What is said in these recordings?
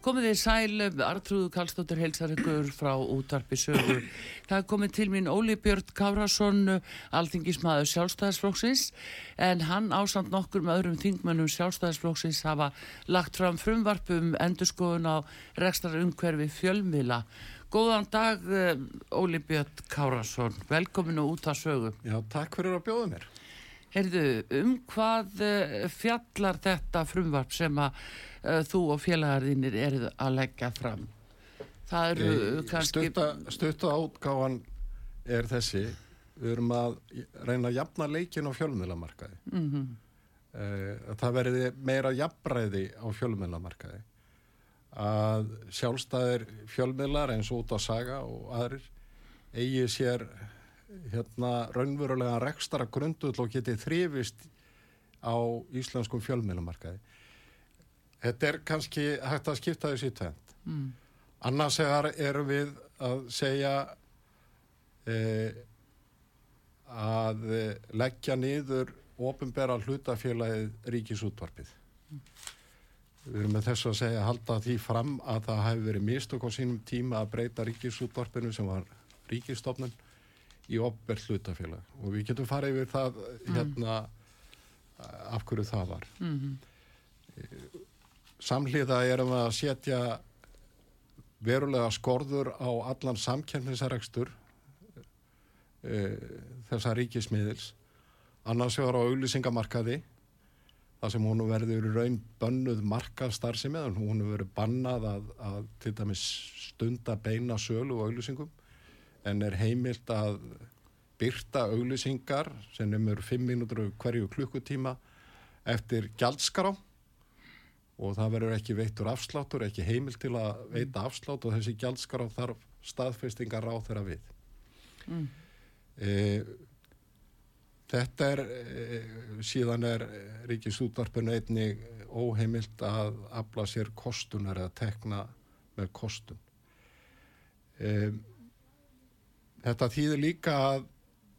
Komið þið sæl, Artrúðu Kallstóttur helsar ykkur frá útvarpi sögu. Það komið til mín Óli Björn Kárasson, alþingismæður sjálfstæðisflóksins, en hann ásamt nokkur með öðrum þingmönnum sjálfstæðisflóksins hafa lagt fram frumvarpum endurskoðun á rekstar umhverfi fjölmiðla. Góðan dag, eh, Óli Björn Kárasson, velkominu út að sögu. Já, takk fyrir að bjóða mér. Heyrðu, um hvað eh, fjallar þetta frumvarp sem að uh, þú og félagarðinir eruð að leggja fram? Það eru uh, kannski... Stutta, átgáfan er þessi, við erum að reyna að jafna leikin á fjölmiðlamarkaði. Mm -hmm. uh, það verði meira jafnræði á fjölmiðlamarkaði. Að sjálfstæðir fjölmiðlar eins og út á saga og aðrir eigi sér hérna raunverulega rekstara grundull og getið þrifist á íslenskum fjölmiðlumarkaði. Þetta er kannski hægt að skipta þessi tvent. Mm. Annars erum við að segja eh, að leggja niður ofinbæra hlutafélagið ríkisútvarpið. Mm. Við erum með þess að segja að halda því fram að það hefur verið mistök á sínum tíma að breyta ríkisútvarpinu sem var ríkistofnun í opverð hlutafélag og við getum farið yfir það mm. hérna af hverju það var mm -hmm. Samhliða erum við að setja verulega skorður á allan samkjæmnisarekstur e, þessa ríkismiðils. Annars vegar á auðlýsingamarkaði það sem hún verður raun bönnuð markastarsi með hún verður bannað að, að til dæmis stunda beina sölu og auðlýsingum en er heimilt að byrta auglýsingar sem umur 5 mínútur hverju klukkutíma eftir gjaldskrá og það verður ekki veittur afsláttur, ekki heimilt til að veita afslátt og þessi gjaldskrá þarf staðfestingar á þeirra við. Mm. E, þetta er, e, síðan er ríkisútvarpinu einni óheimilt að afla sér kostunar eða tekna með kostun. E, Þetta þýðir líka að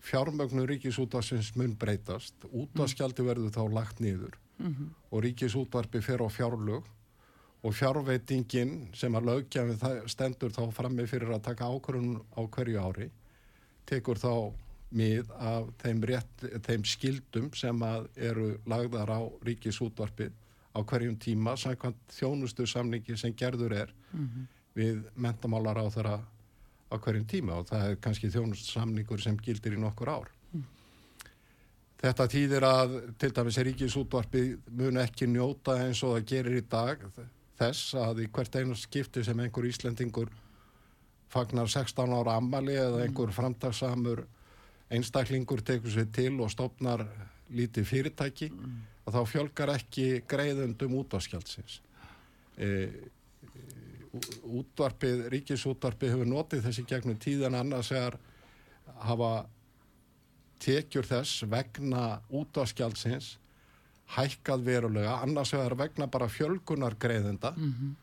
fjármögnu ríkisútvarsins mun breytast, útvarskjaldi verður þá lagt niður mm -hmm. og ríkisútvarpi fer á fjárlög og fjárveitingin sem að löggjafin stendur þá frammi fyrir að taka ákvörðun á hverju ári tekur þá mið af þeim, rétt, þeim skildum sem að eru lagðar á ríkisútvarpi á hverjum tíma samkvæmt þjónustu samningi sem gerður er mm -hmm. við mentamálar á þeirra á hverjum tíma og það er kannski þjónustsamningur sem gildir í nokkur ár. Mm. Þetta týðir að til dæmis Ríkisútvarpi mun ekki njóta eins og það gerir í dag þess að í hvert einu skipti sem einhver Íslendingur fagnar 16 ára ammali eða hmm. einhver framtagsamur einstaklingur tekur sér til og stopnar lítið fyrirtæki mm. og þá fjölgar ekki greiðundum útvaskjálsins. E, útvarpið, ríkisútvarpið hefur notið þessi gegnum tíðan annars er hafa tekjur þess vegna útvarskjálsins hækkað verulega, annars er vegna bara fjölgunar greiðenda mm -hmm.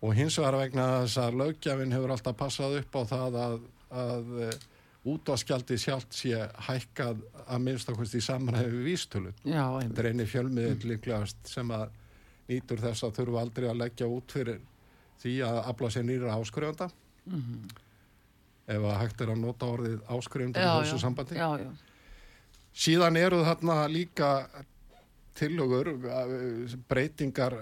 og hins vegar vegna þess að lögjafinn hefur alltaf passað upp á það að, að eh, útvarskjaldi sjálft sé hækkað að minnst okkurst í samanhæfi vístölu. Þetta er eini fjölmiðil líklegast sem að nýtur þess að þurfu aldrei að leggja út fyrir því að afla sér nýra áskrifanda mm -hmm. Ef að hægt er að nota orðið áskrifanda í þessu sambandi já, já. síðan eru þarna líka tillögur breytingar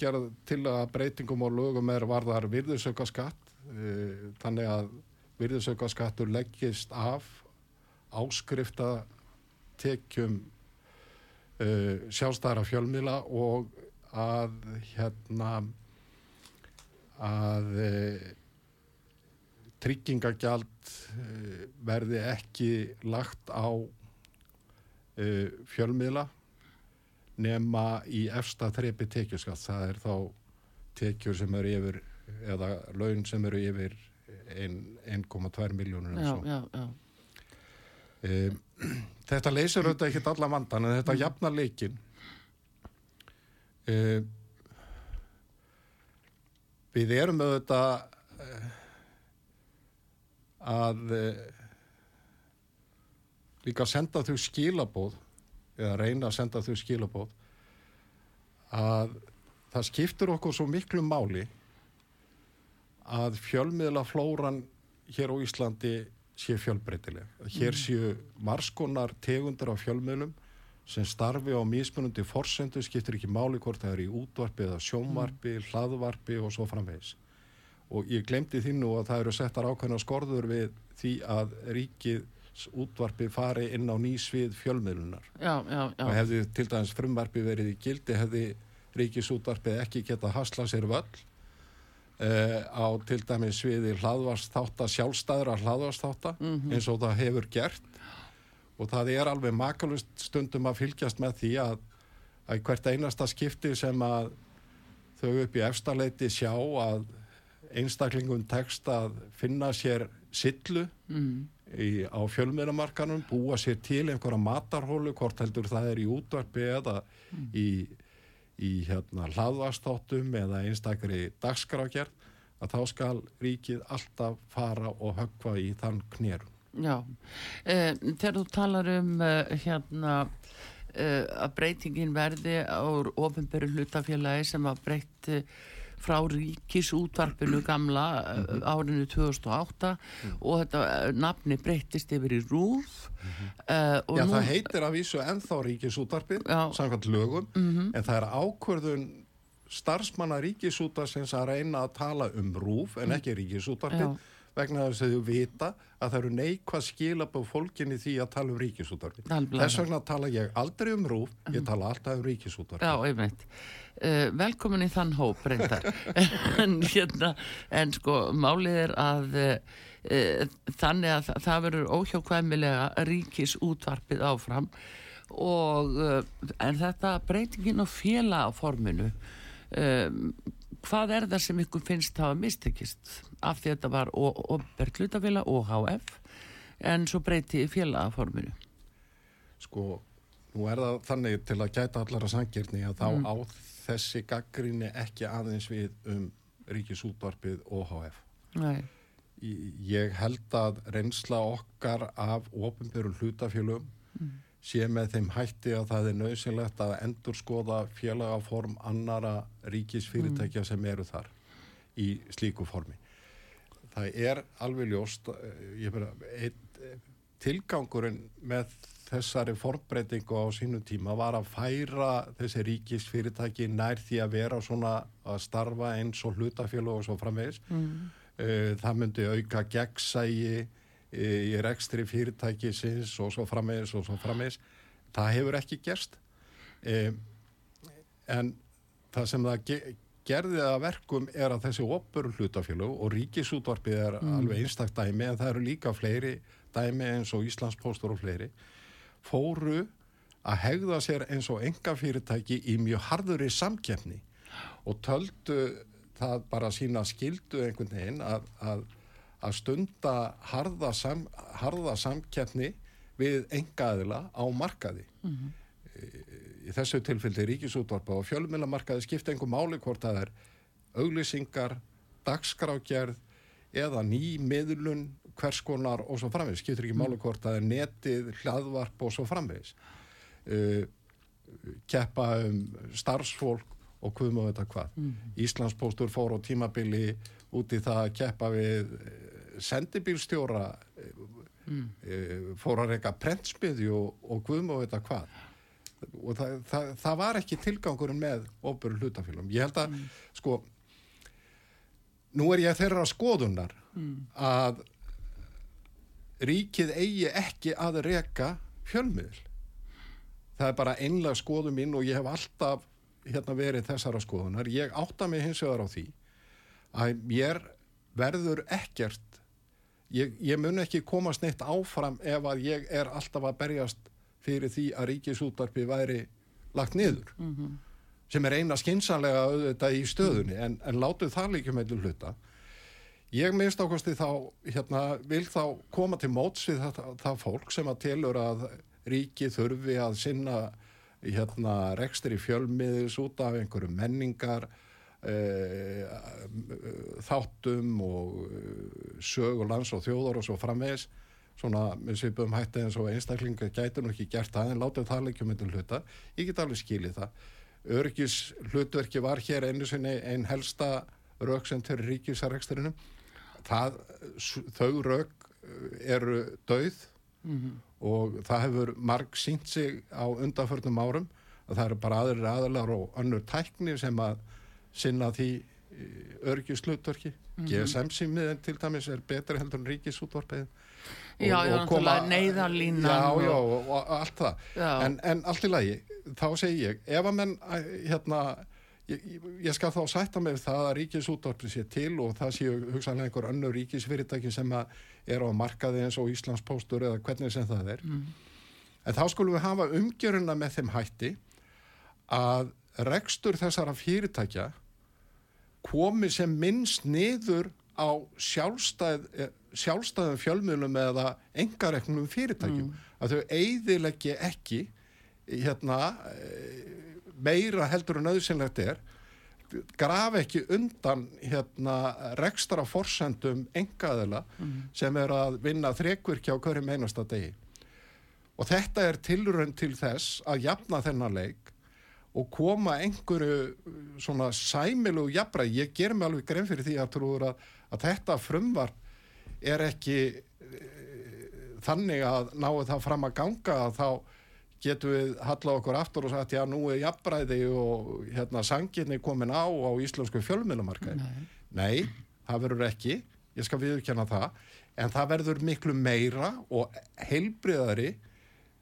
gerð til að breytingum og lögum er varðar virðusauka skatt e, þannig að virðusauka skattur leggist af áskrifta tekjum uh, sjálfstæðara fjölmila og að hérna að e, tryggingagjald uh, verði ekki lagt á uh, fjölmiðla nema í efsta þrepi tekjuskatt. Það er þá tekjur sem eru yfir, eða laun sem eru yfir 1,2 miljónur já, já, já. Um, þetta leysir auðvitað ekki allar vandan en þetta jafnar leikin um, við erum auðvitað að uh, líka senda þau skilabóð eða reyna að senda þau skilabóð að það skiptur okkur svo miklu máli að fjölmiðla flóran hér á Íslandi sé fjölbreytileg. Hér séu marskonar tegundur af fjölmiðlum sem starfi á mismunandi forsendu, skiptir ekki máli hvort það er í útvarpi eða sjónvarpi, mm. hlaðvarpi og svo framvegis. Og ég glemdi því nú að það eru settar ákveðna skorður við því að ríkið útvarpi fari inn á nýsvið fjölmiðlunar. Já, já, já. Og hefði til dæmis frumvarpi verið í gildi, hefði ríkisútvarpið ekki geta hasla sér völl Uh, á til dæmis sviði hlaðvarsþáta, sjálfstæðra hlaðvarsþáta mm -hmm. eins og það hefur gert og það er alveg makalust stundum að fylgjast með því að, að hvert einasta skipti sem að þau upp í efstaleiti sjá að einstaklingun tekst að finna sér sillu mm. í, á fjölmiðlamarkanum, búa sér til einhverja matarhólu, hvort heldur það er í útvarpi eða mm. í í hérna hlaðvastáttum eða einstakri dagskrákjart að þá skal ríkið alltaf fara og höggva í þann knérun. Já, eh, þegar þú talar um eh, hérna eh, að breytingin verði á ofinberu hlutafélagi sem að breyti frá ríkisútvarpinu gamla mm -hmm. árinu 2008 mm. og þetta eh, nafni breytist yfir í rúð mm -hmm. uh, Já, nú... það heitir að vísu ennþá ríkisútvarpin, samkvæmt lögum -hmm. en það er ákvörðun starfsmanna ríkisútvarsins að reyna að tala um rúf en ekki ríkisútvarpin vegna þess að þau vita að það eru neikvað skilab á fólkinni því að tala um ríkisútvarfi. Þess vegna tala ég aldrei um rúf, ég tala alltaf um ríkisútvarfi. Já, einmitt. Uh, velkomin í þann hóp reyndar en, hérna, en sko málið er að uh, þannig að það verður óhjákvæmilega ríkis útvarpið áfram og uh, en þetta breytingin og fjela á forminu hvað er það sem ykkur finnst að mistekist af því að þetta var Berglutafélag og HF en svo breyti fjela á forminu Sko, nú er það þannig til að gæta allara sangirni að þá mm. á þessi gaggrinni ekki aðeins við um ríkisútvarpið OHF. Nei. Ég held að reynsla okkar af ofinbjörn hlutafjölum mm. Sé með þeim hætti að það er nöðsynlegt að endur skoða félagaform annara ríkisfyrirtækja mm. sem eru þar í slíku formi. Það er alveg ljóst, eh, ég vera, tilgangurinn með þessari formbreytingu á sínu tíma var að færa þessi ríkisfyrirtæki nær því að vera svona að starfa eins og hlutafélag og svo framvegis. Mm. Eh, það myndi auka gegnsægi í rekstri fyrirtæki sinns og svo framvegis og svo framvegis. Það hefur ekki gerst. Eh, en það sem það gerði að verkum er að þessi opur hlutafélag og ríkisútvarpið er mm. alveg einstakdæmi en það eru líka fleiri dæmi eins og Íslandspostur og fleiri fóru að hegða sér eins og enga fyrirtæki í mjög harðuri samkjefni og töldu það bara sína skildu einhvern veginn að, að, að stunda harða, sam, harða samkjefni við engaðila á markaði. Mm -hmm. Í þessu tilfelli ríkisútvarpa og fjölmjölamarkaði skipta einhver máli hvort það er auglýsingar, dagskrákjærð eða ný miðlun hvers konar og svo framvegis, skiptir ekki mm. hvort það er netið, hlaðvarp og svo framvegis uh, keppa um starfsfólk og hvað maður veit að hvað mm. Íslandspóstur fór á tímabili út í það að keppa við sendibílstjóra mm. uh, fór að reyka prentsmiðju og, og maður veit að hvað og það, það, það var ekki tilgangurinn með óbyrju hlutafélum ég held að mm. sko nú er ég þeirra skoðunar mm. að ríkið eigi ekki að reka fjölmiðl. Það er bara einlega skoðu mín og ég hef alltaf hérna, verið þessara skoðunar. Ég átta mig hins vegar á því að mér verður ekkert ég, ég mun ekki komast neitt áfram ef að ég er alltaf að berjast fyrir því að ríkisútvarpi væri lagt niður. Sem er eina skinsanlega auðvitað í stöðunni en, en látið það líka með hluta. Ég minnst ákvæmsti þá hérna, vil þá koma til móts við það, það fólk sem að telur að ríki þurfi að sinna hérna, rekstur í fjölmiðis út af einhverju menningar þáttum og eh, sög og lands og þjóðar og svo framvegis. Svona með svipum hætti eins og einstaklinga gæti nú ekki gert það en látið það leikjum með hluta, ég get alveg skilið það. Örgis hlutverki var hér einu sinni einn helsta rauk sem til ríkisareksturinnum það, þau rauk eru dauð mm -hmm. og það hefur marg sínt sig á undanförnum árum. Að það eru bara aðrir aðlar og önnur tækni sem að sinna því örgisluttverki mm -hmm. GSM-símiðin til dæmis er betra heldur en ríkisútvarpiðin Já, já, náttúrulega neyðarlínan Já, já, og, og allt það en, en allt í lagi, þá segi ég ef að menn, hérna ég, ég skal þá sætta með það að ríkisútvarpið sé til og það séu hugsanlega einhver önnur ríkisfyrirtæki sem að er á markaði eins og Íslandspostur eða hvernig sem það er mm. en þá skulum við hafa umgjöruna með þeim hætti að rekstur þessara fyrirtækja komi sem minnst niður á sjálfstæð, sjálfstæðum fjölmjölum eða engareknum fyrirtækjum mm. að þau eiðileggi ekki hérna, meira heldur en auðsynlegt er graf ekki undan hérna, rekstra forsendum engaðila mm. sem er að vinna þrekvirkja á hverjum einasta degi og þetta er tilrönd til þess að jafna þennan leik og koma einhverju svona sæmilu jafnbræð, ég ger mig alveg grein fyrir því að trúur að, að þetta frumvarp er ekki e, þannig að náðu það fram að ganga að þá getum við hallað okkur aftur og sagt já nú er jafnbræði og hérna sanginni komin á á íslensku fjölmiðlumarkaði. Nei. Nei, það verður ekki, ég skal viðkjanna það, en það verður miklu meira og heilbriðari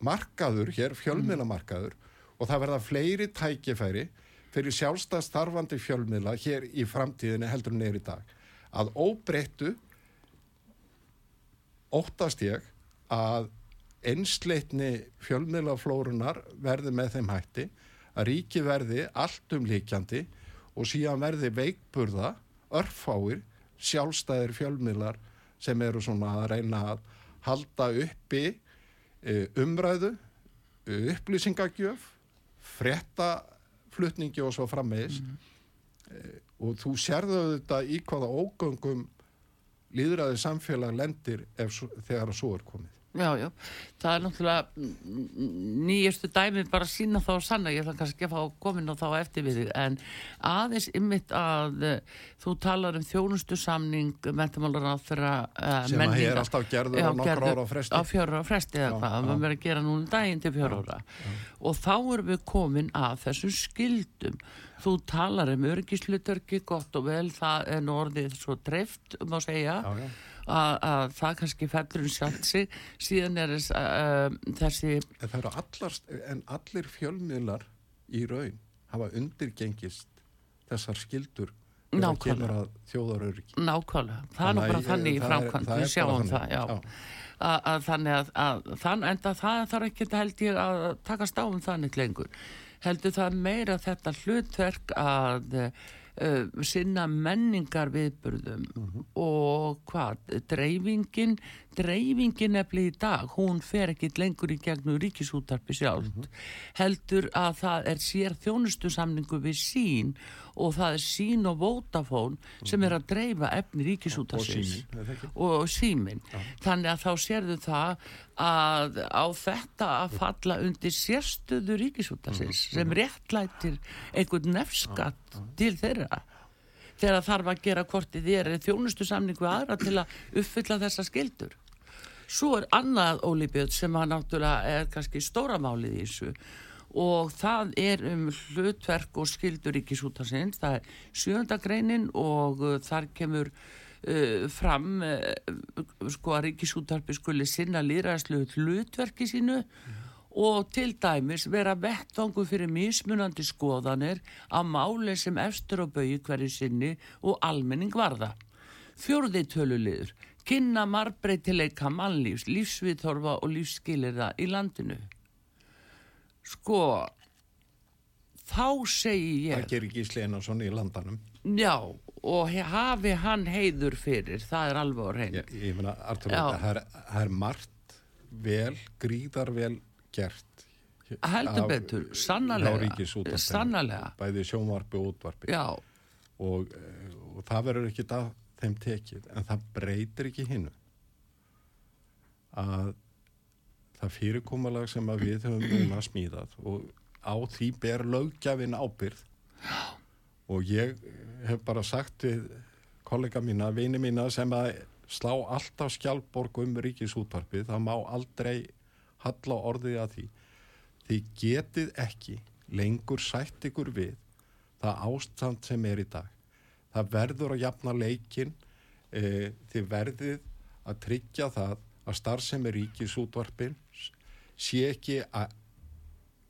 markaður hér, fjölmiðlumarkaður mm og það verða fleiri tækifæri fyrir sjálfstað starfandi fjölmiðla hér í framtíðinu heldur í dag. Að óbreyttu óttast ég að einsleitni fjölmiðlaflórunar verði með þeim hætti að ríki verði allt um líkjandi og síðan verði veikburða, örfáir, sjálfstæðir fjölmiðlar sem eru svona að reyna að halda uppi eh, umræðu, upplýsingagjöf frettaflutningi og svo frammeðis mm -hmm. og þú sérðu þetta í hvaða ógöngum líðræði samfélag lendir ef, þegar það svo er komið. Já, já, það er náttúrulega nýjastu dæmi bara að sína þá sanna, ég ætla kannski að fá komin og þá eftir við þig, en aðeins ymmit að uh, þú talar um þjónustu samning mentamálar á þeirra uh, sem að hér alltaf gerður á nokkra ára á fresti. á fjóra ára fresti eða hvað, maður verður að gera núna daginn til fjóra ára. og þá erum við komin að þessum skildum þú talar um örgisluturki gott og vel, það er nú orðið svo treft um að segja. Já, já að, að það kannski fellur um sjálft sig. Síðan er þess, uh, þessi en, allar, en allir fjölmiðlar í raun hafa undirgengist þessar skildur að þjóðaröryggi. Nákvæmlega, það er nú bara þannig í framkvæmt við sjáum það, já. Að, að þannig að, að þann, enda það þarf ekki held ég að taka stáðum þannig lengur. Heldur það meira þetta hlutverk að uh, sinna menningar viðburðum uh mhm. -huh. og hvað, dreifingin dreifingin nefnileg í dag hún fer ekki lengur í gegnum ríkisútarpi sjálf uh mhm. -huh. heldur að það er sér þjónustu samningu við sín og það er sín og vótafón sem er að dreifa efni ríkisútarsins og símin þannig að þá sérðu það að á þetta að falla undir sérstöðu ríkisútarsins uh -huh. sem réttlætir einhvern nefskatt til þeirra. Þegar þarf að gera hvort þið er þjónustu samningu aðra til að uppfylla þessa skildur. Svo er annað ólíbjöð sem að náttúrulega er kannski stóramálið í þessu og það er um hlutverk og skildur ríkisútarsins, það er sjöndagreinin og uh, þar kemur uh, fram uh, sko að ríkisútarpi skuli sinna líðræðslu hlutverki sínu mm og til dæmis vera vettvangu fyrir mismunandi skoðanir á máli sem efstur og bauði hverju sinni og almenning varða. Fjörði töluliður kynna marbreytileika mannlífs, lífsviðtorfa og lífsskilirða í landinu. Sko, þá segi ég... Það gerir Gísli Einarsson í landanum. Já, og hafi hann heiður fyrir, það er alveg á reynd. Ég, ég meina, Artur, það er, það er margt vel, gríðar vel gert. Heldur betur, sannarlega, sannarlega, Bæði sjónvarpi og útvarpi. já, Og, eh, og það verður ekki að þeim tekið, en það breytir ekki hinnu. Að það fyrirkomulag sem að við höfum núna smíðað og á því ber lögjafinn ábyrð og ég hef bara sagt við kollega mína, vini mína sem að slá alltaf skjálborg um ríkisútvarpið, það má aldrei halla orðið að því. Þið getið ekki lengur sætt ykkur við það ástand sem er í dag. Það verður að jafna leikin, e, þið verðið að tryggja það að starfsemi ríkisútvarpin sé ekki að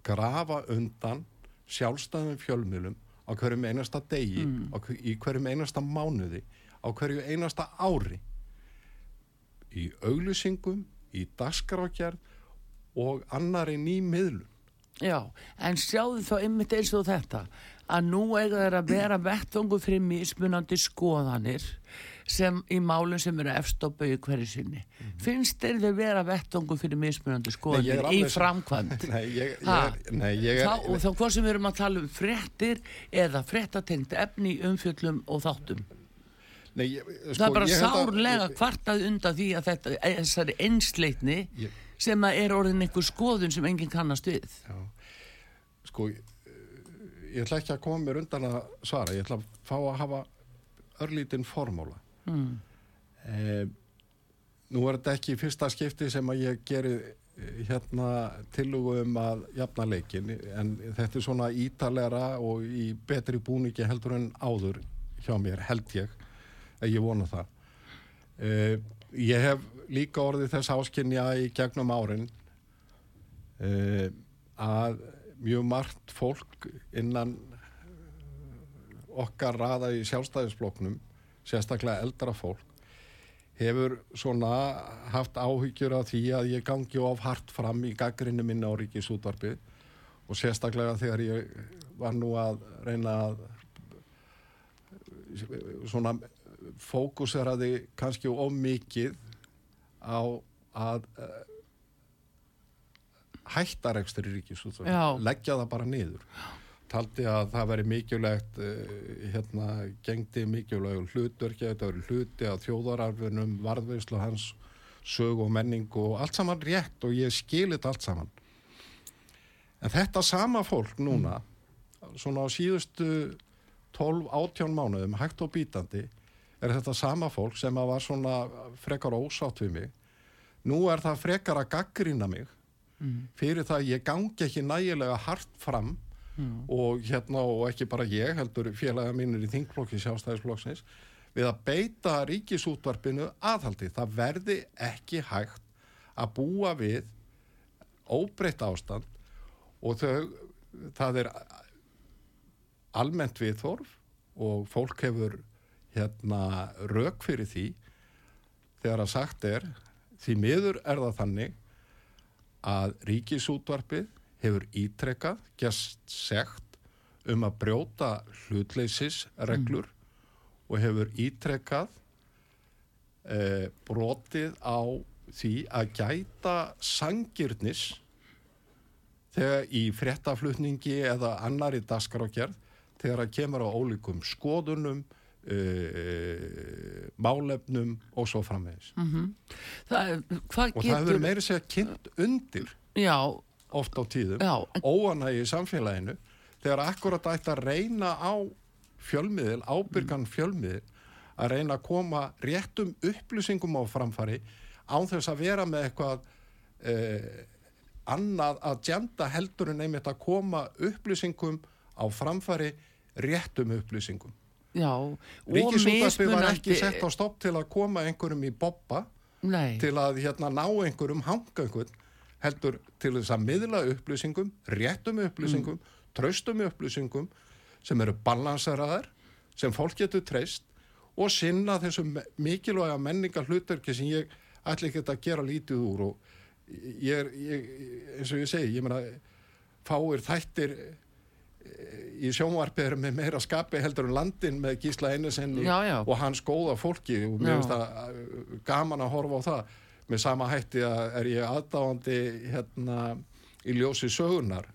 grafa undan sjálfstæðum fjölmjölum á hverjum einasta degi, á, hver- í hverjum einasta mánuði, á hverju einasta ári. Í auglýsingum, í dagskrákjærð og annari nýmiðlun. já, en sjáðu þá einmitt eins og þetta, að nú eiga þeir að vera vettvangu fyrir mismunandi skoðanir sem í málum sem eru efst á bauðu hverju sinni. Finnst þeir þeir vera vettvangu fyrir mismunandi skoðanir í Þá, og þá hvað sem við erum að tala um frettir eða frettatengt efni í umfjöllum og þáttum. nei, ég, það er bara ég held að- sárlega kvartað undan því að þetta, þessari einsleitni Ég- sem að er orðin einhver skoðun sem enginn kannast við. Já, sko, ég, ég ætla ekki að koma mér undan að svara, ég ætla að fá að hafa örlítinn formóla. Mm. Eh, nú er þetta ekki fyrsta skipti sem að ég geri eh, hérna tillögu um að jafna leikin, en þetta er svona ítalera og í betri búningi heldur en áður hjá mér, held ég, að ég vona það. Eh, ég hef líka orðið þess áskynja í gegnum árin uh, að mjög margt fólk innan eh, okkar raða í sjálfstæðisfloknum, sérstaklega eldra fólk, hefur svona haft áhyggjur af því að ég gangi of hart fram í gaggrinni minna á ríkisútvarpið og sérstaklega þegar ég var nú að reyna að svona fókuseraði kannski of mikið á að uh, hættarekstur í ríkisútvarpið, Já. leggja það bara niður taldi að það veri mikilvægt uh, hérna, gengdi mikilvægur hlutverki, þetta veri hluti af þjóðararfinum, varðveislu hans sög og menning og allt saman rétt og ég skilit allt saman. En þetta sama fólk núna svona á síðustu 12-18 mánuðum hægt og bítandi er þetta sama fólk sem að var svona frekar ósátt við mig. Nú er það frekar að gaggrina mig fyrir það að ég gangi ekki nægilega hart fram og hérna og ekki bara ég heldur félaga mínir í þingflokki sjálfstæðisflokksins við að beita ríkisútvarpinu aðhaldi. Það verði ekki hægt að búa við óbreytt ástand og þau, það er almennt viðþorf og fólk hefur hérna rauk fyrir því þegar að sagt er því miður er það þannig að ríkisútvarpið hefur ítrekkað, gæst segt um að brjóta hlutleysisreglur og hefur ítrekkað eh, brotið á því að gæta sangirnis þegar í fréttaflutningi eða annari daskarákjærð þegar að kemur á ólíkum skoðunum, uh, málefnum og svo framvegis. Það, hvað Og það getur... hefur meiri segja kynnt undir. Já, oft á tíðum, en- óanægi í samfélaginu, þegar akkurat ætti að reyna á fjölmiðil, ábyrgan fjölmiðil, að reyna að koma réttum upplýsingum á framfari án þess að vera með eitthvað eh, annað að djenda heldur en einmitt að koma upplýsingum á framfari réttum upplýsingum. já. og Ríkisútvarpið var ekki sett á stopp til að koma einhverjum í boppa Nei, til að hérna ná einhverjum hanga einhvern heldur til þess að miðla upplýsingum, réttum upplýsingum, traustum upplýsingum sem eru balanseraðar, sem fólk getur treyst og sinna þessum mikilvæga menningar hlutverki sem ég ætla ekki að gera lítið úr og ég er, ég, eins og ég segi, ég meina fáir þættir eh, í sjónvarpið með meira skapi heldur en landin með Gísla Einesenni og hans góða fólki og mér finnst það eh, gaman að horfa á það með sama hætti að er ég aðdáðandi hérna í ljósi sögunar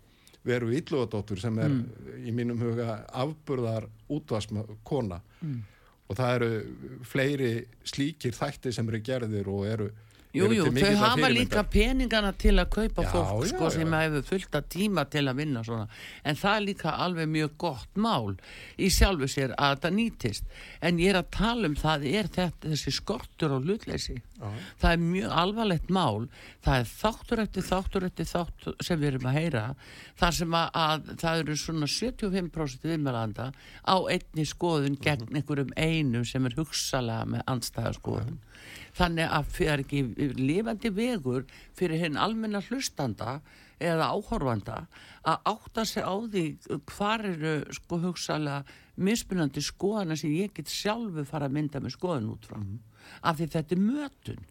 veru Ílluðadóttur sem er mm. í mínum huga afburðar útvarskona mm. og það eru fleiri slíkir þætti sem eru gerðir og eru Jú, jú, þau hafa líka peningana til að kaupa já, fólk sko, já, sem hefur fullt að tíma til að vinna svona. en það er líka alveg mjög gott mál í sjálfu sér að það nýtist. En ég er að tala um það er þetta, þessi skortur og lutleysi það er mjög alvarlegt mál. Það er þáttur eftir þáttur eftir þáttur sem við erum að heyra þar sem að, að það eru svona 75% viðmælanda á einni skoðun gegn mhm. einhverjum einum sem er hugsalega með andstæðaskoðun þannig að það er ekki lifandi vegur fyrir henn almenna hlustanda eða áhorfanda að átta sig á því hvar eru sko hugsalega mismunandi skoðana sem ég get sjálfu fara að mynda með skoðan út frá. Mm. af því þetta er mötun.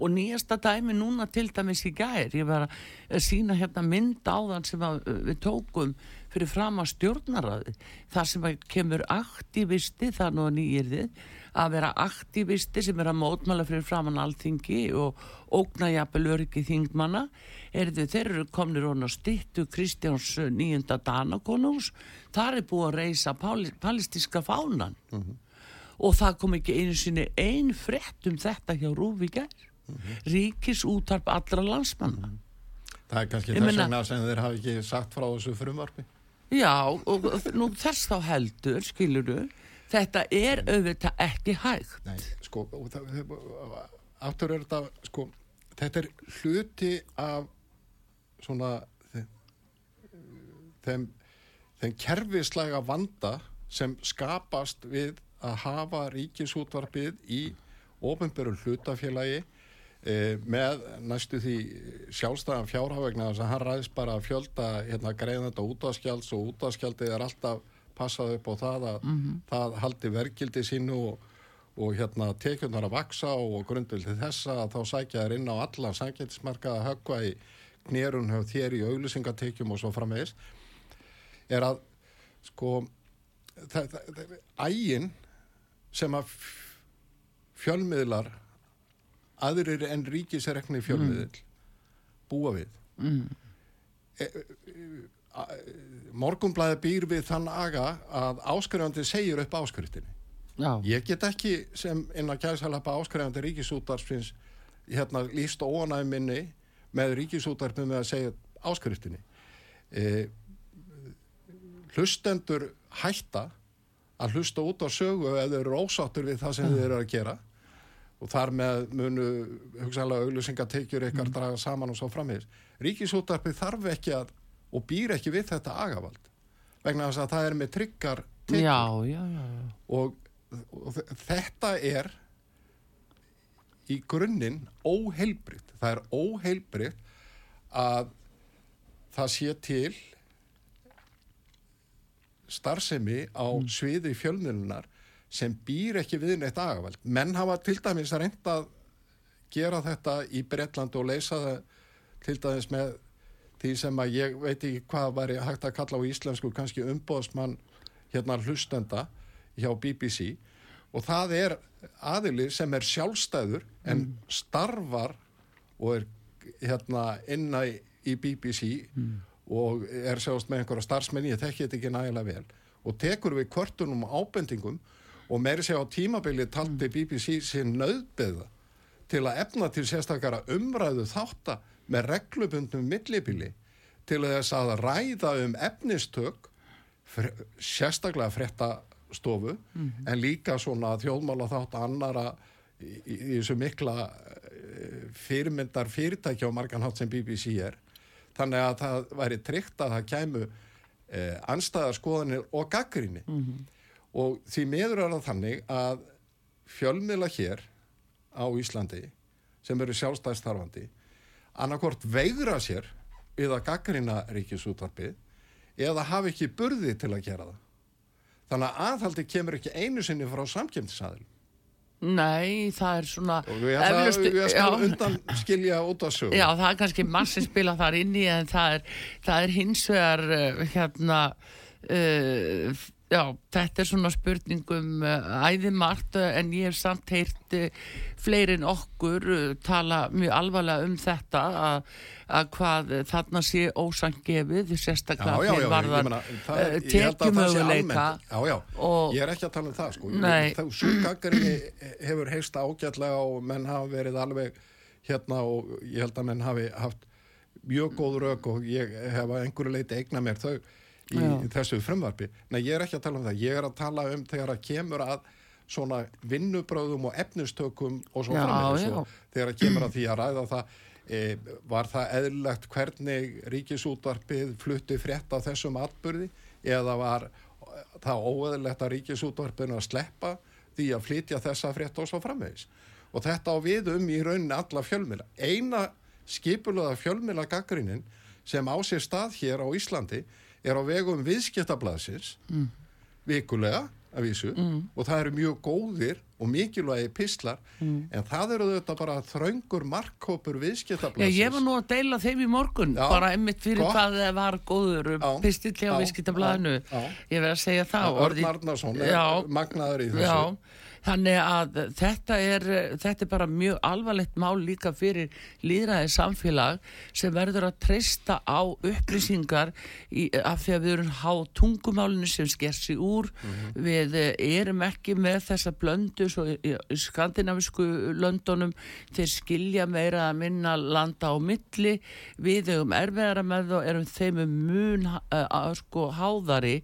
Og nýjasta dæmi núna til dæmis í gær ég var að sína hérna mynd á þann sem við tókum fyrir fram að stjórnaraði þar sem kemur aktivisti það nú nýjir þið að vera aktivisti sem er að mótmála fyrir framann allþingi og ógna jafnvel öryggi þingmanna er þau, þeir eru komnir og stittu Kristjáns nýjunda Danakonungs þar er búið að reysa palestíska fánan mm -hmm. og það kom ekki einu sinni einn frett um þetta hjá Rúvíkær mm -hmm. ríkis útarp allra landsmanna mm -hmm. Það er kannski þess vegna sem þeir hafi ekki sagt frá þessu frumvarfi Já, og nú þess þá heldur, skiluru þetta er auðvitað ekki hægt. Nei, sko áttur er þetta sko, þetta er hluti af svona þeim, þeim kerfislega vanda sem skapast við að hafa ríkisútvarpið í ofinbjörn hlutafélagi e, með næstu því sjálfstæðan fjárhafegna þess að hann ræðist bara að fjölda hérna, greiðanda útvaskjalds og útvaskjaldið er alltaf passað upp á það að mm -hmm. það haldi verkildi sínu og, og hérna tekjurnar að vaksa og grundul til þessa að þá sækja þær inn á allan sækjaldismarka að höggva í knérun höf þér í auðlusingatekjum og svo framvegis er að sko ægin sem að fjölmiðlar aðrir en ríkisrekni fjölmiðl mm. búa við mm. e, e, morgumblæði býr við þann aga að áskrifandi segir upp áskriftinni Já. ég get ekki sem inn að kæðsalapa áskrifandi ríkisútarfins hérna líst óanæminni með ríkisútarfin með að segja áskriftinni e, hlustendur hætta að hlusta út á sögu eða eru ósáttur við það sem mm. þeir eru að gera og þar með munu hugsanlega auglýsingatekjur ykkar mm. draga saman og svo framhengis ríkisútarfin þarf ekki að og býr ekki við þetta agavald. Vegna þess að það er með tryggar já, já, og, og þetta er í grunninn óheilbritt það er óheilbritt að það sé til starfsemi á mm. sviði fjölnilunar sem býr ekki við neitt agavald. Menn hafa til dæmis að reynda að gera þetta í Breitland og leysa það til dæmis með því sem að ég veit ekki hvað var ég hægt að kalla á íslensku kannski umbóðsmann hérna hlustenda hjá BBC og það er aðili sem er sjálfstæður en mm. starfar og er hérna inna í BBC mm. og er sjást með einhverja starfsmenni, ég tekki þetta ekki nægilega vel og tekur við kvörtunum ábendingum og meiri segja á tímabili taldi mm. BBC sér nöðbeða til að efna til sérstakara umræðu þáttar með reglubundum millibili til þess að ræða um efnistök sérstaklega frettastofu mm -hmm. en líka svona þjóðmála þátt annara í, í, í þessu mikla eh, fyrirmyndar fyrirtækja á marganhátt sem BBC er þannig að það væri tryggt að það kæmu eh, anstæðarskoðanir og gaggrinni mm -hmm. og því meður er það þannig að fjölmiðla hér á Íslandi sem eru sjálfstæðstarfandi annarkort veigra sér við að gaggrina ríkisútvarpið eða hafi ekki burði til að gera það. Þannig að aðhaldi kemur ekki einu sinni frá samkjöndisæðil. Nei, það er svona og við já. undan skilja út af sögu Já, það er kannski massi spila þar inn í en það er, það er hins vegar uh, hérna uh, já, þetta er svona spurningum uh, æðimart uh, en ég hef samt heyrt uh, fleiri en okkur tala mjög alvarlega um þetta að, að hvað þarna sé ósangefið sérstaklega Já, já, já, varðan meina, það uh, tekjumöguleika. Já, já, og- ég er ekki að tala um það sko. Það súgagrinni hefur heist ágætlega og menn hafa verið alveg hérna og ég held að menn hafi haft mjög góð rauk og ég hef að einhverju leiti eigna mér þau í Já. þessu frumvarpi. Nei, ég er ekki að tala um það. Ég er að tala um þegar að kemur að svona vinnubröðum og efnistökum og svo og þegar að kemur að því að ræða það e, var það eðlilegt hvernig ríkisútvarpið flutti frétt af þessum atbyrði eða var það óeðlilegt að ríkisútvarpinu að sleppa því að flytja þessa frétt og svo framvegis og þetta á við um í rauninni alla fjölmila eina skipulaða fjölmila gaggrinin sem á sér stað hér á Íslandi er á vegum viðskiptablaðsins vikulega að vísu og það eru mjög góðir og mikilvægi pislar en það eru þetta bara þröngur markkópur Já, viðskiptablaðsins. ég var nú að deila þeim í morgun Já, bara einmitt fyrir gott. hvað það var góður Já, pistill hjá já. ég verð að segja það Örn Arnarsson er magnaður í þessu. Já, þannig að þetta er, þetta er bara mjög alvarlegt mál líka fyrir líðræði samfélag sem verður að treysta á upplýsingar í, af því að við erum há tungumálinu sem sker sig úr. Við eh, erum ekki með þessa blöndu svo í, í skandinavisku löndunum. Þeir skilja meira að minna landa á milli. Við höfum erfiðara með og erum þeim um mun uh, uh, sko háðari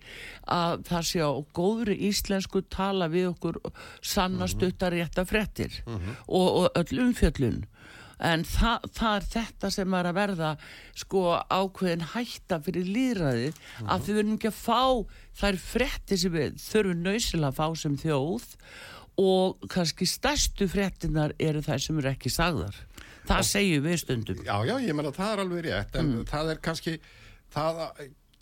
að það sé á góðri íslensku tala við okkur sanna stuttar rétta frettir og, og öll umfjöllun. En það, það er þetta sem er að verða sko ákveðin hætta fyrir líðræðið að við verðum ekki að fá þær frettir sem við þurfum nöysilega að fá sem þjóð og kannski stærstu frettinar eru þær sem eru ekki sagðar. Það segjum við stundum. Já, já, ég meina það er alveg rétt en Mm. það er kannski það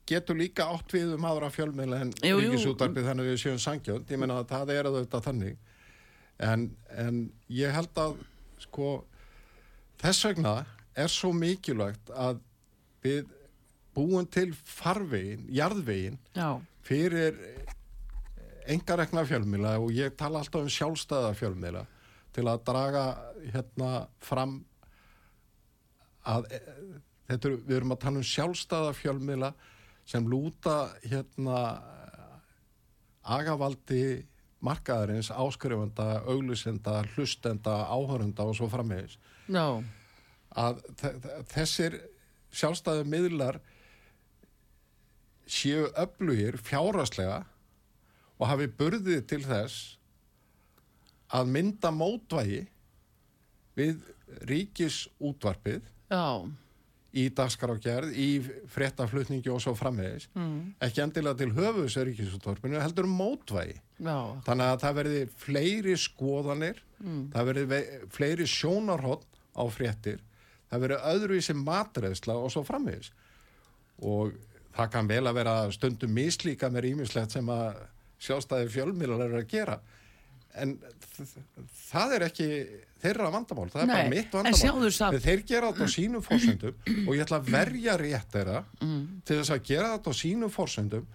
getur líka átt við um aðra fjölmiðla en ríkisútarpið þannig við séum sangjönd ég meina að það er auðvitað þannig. En, en ég held að sko þess vegna er svo mikilvægt að við búum til farvegin, jarðvegin Já, fyrir engarekna fjölmiðla og ég tala alltaf um sjálfstæða fjölmiðla til að draga hérna fram að e, þetta við erum að tala um sjálfstæða fjölmiðla sem lúta hérna agavaldi markaðarins, áskrifanda, auglusenda, hlustenda, áhörunda og svo framvegis. Já, að þe- þe- þessir sjálfstæðu miðlar séu öflugir fjáraslega og hafi burðið til þess að mynda mótvægi við ríkisútvarpið já, í dagskrágerð, í fréttaflutningi og svo framvegis, mm. ekki endilega til höfus ríkisútvarpinu, heldur mótvægi. já, Þannig að það verði fleiri skoðanir, það verði ve- fleiri sjónarhótt á fréttir, það verði öðruvísi matreðsla og svo framvegis. Og það kann vel að vera stundum mislíka með rýmislegt sem að sjálfstæði fjölmiðlar eru að gera. En það er ekki þeirra vandamál, það er Nei, bara mitt vandamál. Þeir gera þetta á sínum fórsöndum og ég ætla að verja rétt þeirra til þess að gera þetta á sínum fórsöndum,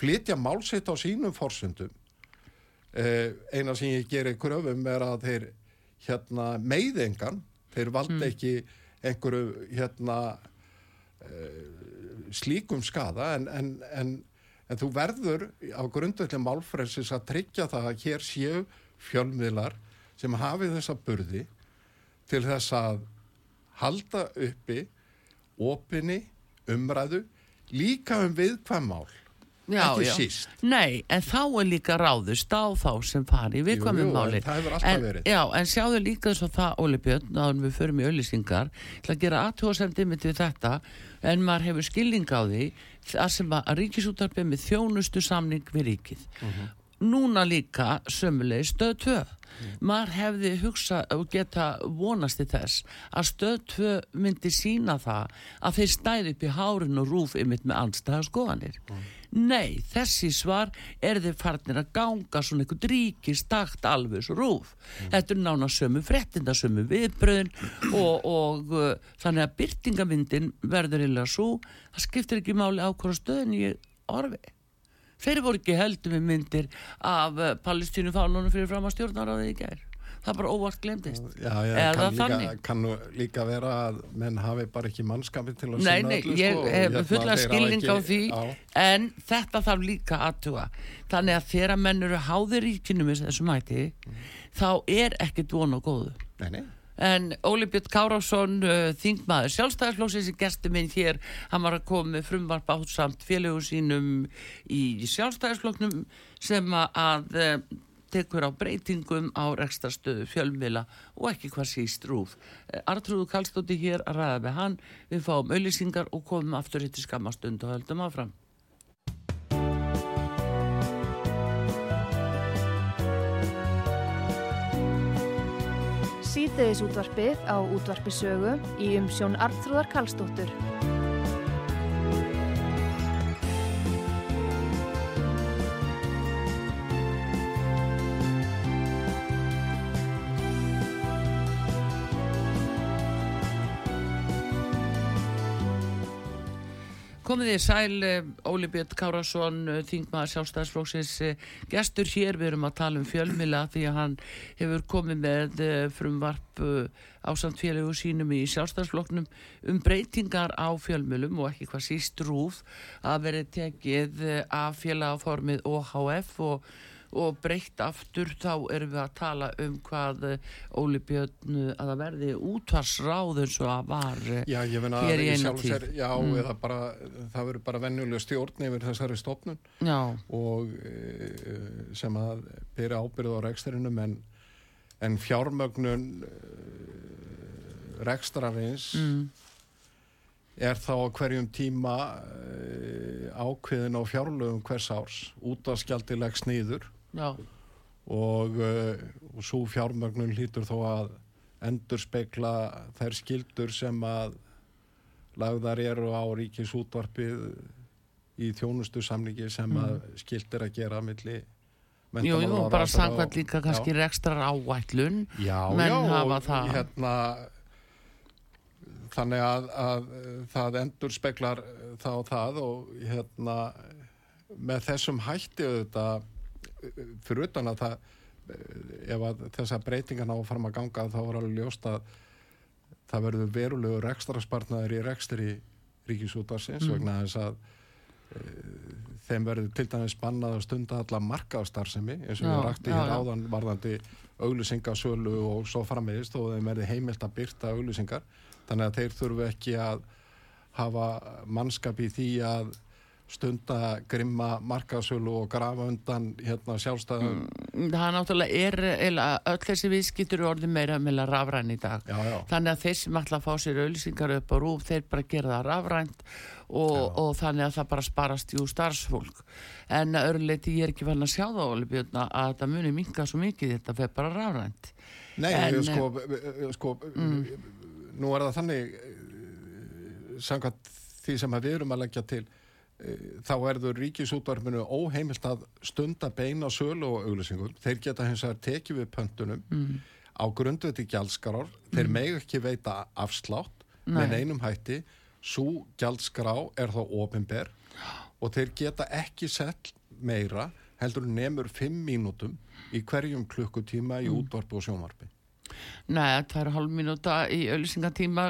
flytja málsitt á sínum fórsöndum. Eh, eina sem ég gerir kröfum er að þeir hérna meiðengan, þeir valda ekki einhverju hérna slíkum skada en, en, en, en þú verður á grundvöldin málfrelsis að tryggja það að hér séu fjölmiðlar sem hafi þessa burði til þess að halda uppi opinni umræðu líka um viðkvæm mál já, ekki já. síst Nei, en þá er líka ráðust á þá sem fari Jú, viðkvæmum jú, máli. en það hefur alltaf en, verið. Já, en sjáðu líka svo það, Óli Björn, en við förum í auðlýsingar, til að gera aðtóðsendir mitt við þetta, en maður hefur skilning á því, það sem að ríkisútarpið með þjónustu samning við ríkið. Mhm. Núna líka sömuleg stöð 2. Maður hefði hugsa og geta vonast í þess að stöð 2 myndi sína það að þeir stæði upp í hárin og rúf ymitt með andstæða skoðanir. Nei, þessi svar er þið farnir að ganga svona einhvern ríkistakt alveg svo rúf. Mm. Þetta er nána sömu frettinda, sömu viðbröðin og, og uh, þannig að byrtingamindin verður illa svo, það skiptir ekki máli á hverju stöðin í orfi. Þeir voru ekki heldur með myndir af uh, Palestínu fálunum fyrir fram að stjórnaráðið í gerð það bara óvart glemdist já, já, kann líka, kann líka vera að menn hafi bara ekki mannskapi til að nei, nei, öllu, ég sko, hef fulla skilning á því á. en þetta þarf líka aðtuga þannig að þegar menn eru háðir ríkinu með þessu mæti mm. þá er ekkert von og góðu nei, en Óli Björn Kárásson uh, þingmaður sjálfstæðarflóksins í gestur minn hér, hann var að koma með frumvarp átsamt félögum sínum í sjálfstæðarflóknum sem að uh, tekur á breytingum á rekstastöðu fjölmila og ekki hvað síst. Eh, Artrúðu Kallstótti hér að ræða með hann, við fáum auðlýsingar og komum aftur hitt í skamastund og höldum áfram. Sýteðis útvarpið á útvarpisögu í umsjón Artrúðar Kallstóttur. Komið þið sæl, eh, Óli Björn Kárasson, eh, þingmaður sjálfstæðsflóksins, eh, gestur hér, við erum að tala um fjölmila því að hann hefur komið með frumvarp á samt félögu sínum í sjálfstæðsflóknum um breytingar á fjölmilum og ekki hvað síst rúð að verið tekið af félagaformið OHF og og breytt aftur þá erum við að tala um hvað eh, Óli Björn eh, að það verði útvarsráð eins og að var eh, já, hér í einu tíð Já, mm. eða bara, það verður bara vennulega stjórn yfir þessari stofnun já. og sem að byrja ábyrð á reksturinnum en, en fjármögnun rekstrarins mm. er þá hverjum tíma ákveðin á fjárlögum hvers árs út af skjaldilegs nýður Já. og, uh, og svo fjármögnun hlýtur þó að endur spekla þær skildur sem að lagðar eru á ríkis útvarpið í þjónustu samlingi sem mm. að skildir að gera milli Jú, jú, bara sangvært líka kannski rekstrar ávætlun já, já, hafa það hérna, þannig að, að það endur speklar þá það og hérna með þessum hætti auðvitað fyrir utan að það eh, ef að þessa breytingan á að fara að ganga þá var alveg ljóst að það verður verulegur ekstra spartnaður í rekstri ríkisútarsins mm. vegna þess að e, þeim verður til dæmis spannað að stunda alla markaðstarfsemi eins og já, við rætti hér áðan varðandi auglýsingasölu og svo frammeðist og þeim verður heimilt að byrta auglýsingar þannig að þeir þurfu ekki að hafa mannskap í því að stunda grimma markasölu og grafa undan hérna sjálfstæðum. Mm, Það náttúrulega er eða, öll þessi viðskiptur orði meira meila rafræn í dag. Já, já. þannig að þeir sem ætla að fá sér auðlýsingar upp á rúf þeir bara gera það rafrænt og, og þannig að það bara sparast jú starfsfólk. En öruleiti ég er ekki fann að sjá það Óli að það muni minga svo mikið þetta fyrir bara rafrænt. Nei, en, sko, sko mm. nú er það þannig samkvæmt því sem við erum að leggja til Eh, þá erður ríkisútvarfinu óheimilt að stunda beina sölu og auglýsingum. Þeir geta hins vegar tekið við pöntunum mm. á grundviti gjaldskarar. Þeir mm. megu ekki veita afslátt Nei. með einum hætti. Svo gjaldskrá er þá ofinber og þeir geta ekki sett meira heldur nefnur fimm mínútum í hverjum klukkutíma í mm. útvarfi og sjónvarfi. Nei, það er hálf minúta í auðvisingatíma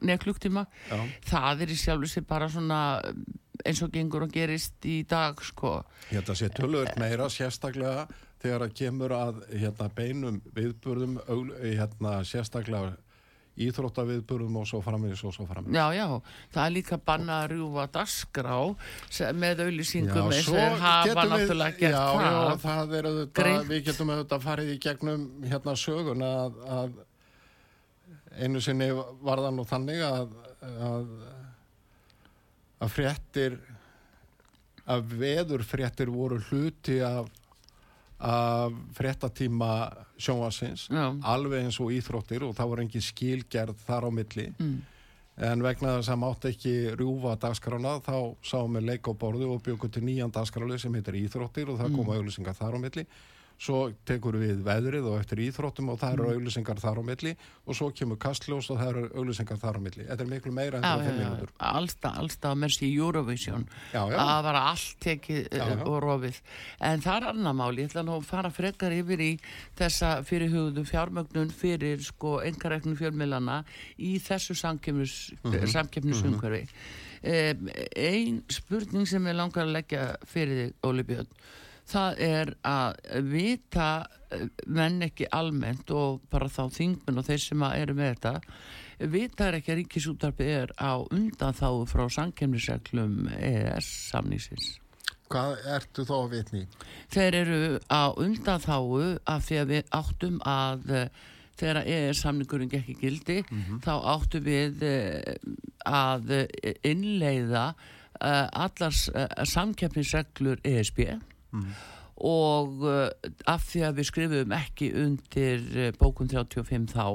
neða klukktíma það er í sjálfu sér bara svona eins og gengur og gerist í dag sko. Þetta sé tölur meira sérstaklega þegar það kemur að hérna, beinum viðburðum hérna, sérstaklega íþróttaviðburum og svo framins og svo framins. Já, já, það er líka banna að rjúfa dasgrá með auðlýsingum eins og hafa náttúrulega gert já, það. Já, það er auðvitað, við getum auðvitað farið í gegnum hérna sögun að, að einu sinni var það nú þannig að að, að fréttir að veður fréttir voru hluti af af frettatíma sjónvarsins alveg eins og íþróttir og það voru engin skilgerð þar á milli. Mm. en vegna þess að mátt ekki rjúfa dagskrána þá sáum við leik á borðu og byggum til nýjan dagskráli sem heitir Íþróttir og það koma auðlýsingar þar á milli svo tekur við veðrið og eftir íþróttum og það eru auðlýsingar þar á milli og svo kemur kastljós og það eru auðlýsingar þar á milli. Þetta er miklu meira en það já, fimm já, mínútur. Allstað, allstað með sér Eurovision. Já, já. að var allt tekið Já, uh, já. og rofið. En það er annar mál, ég ætla nú að fara frekar yfir í þessa fyrirhugðu fjármögnun fyrir sko engareknu fjölmiðlana í þessu samkefnus, Mhm. samkefnusumhverfi um, ein spurning sem ég langar að leggja fyrir þig Óli Björn það er að vita eh, menn ekki almennt og bara þá þingmenn og þeir sem eru með þetta vita er ekki að ríkisútarpi er á undan þá frá sankemnisreglum EES samningsins. Hvað ertu þá að vitni? þeir eru á undan af því að við áttum að eh, þegar EES samningurinn gekk í gildi þá áttum við eh, að innleiða uh, allar uh, ESB og uh, af því að við skrifum ekki undir uh, bókun 35 þá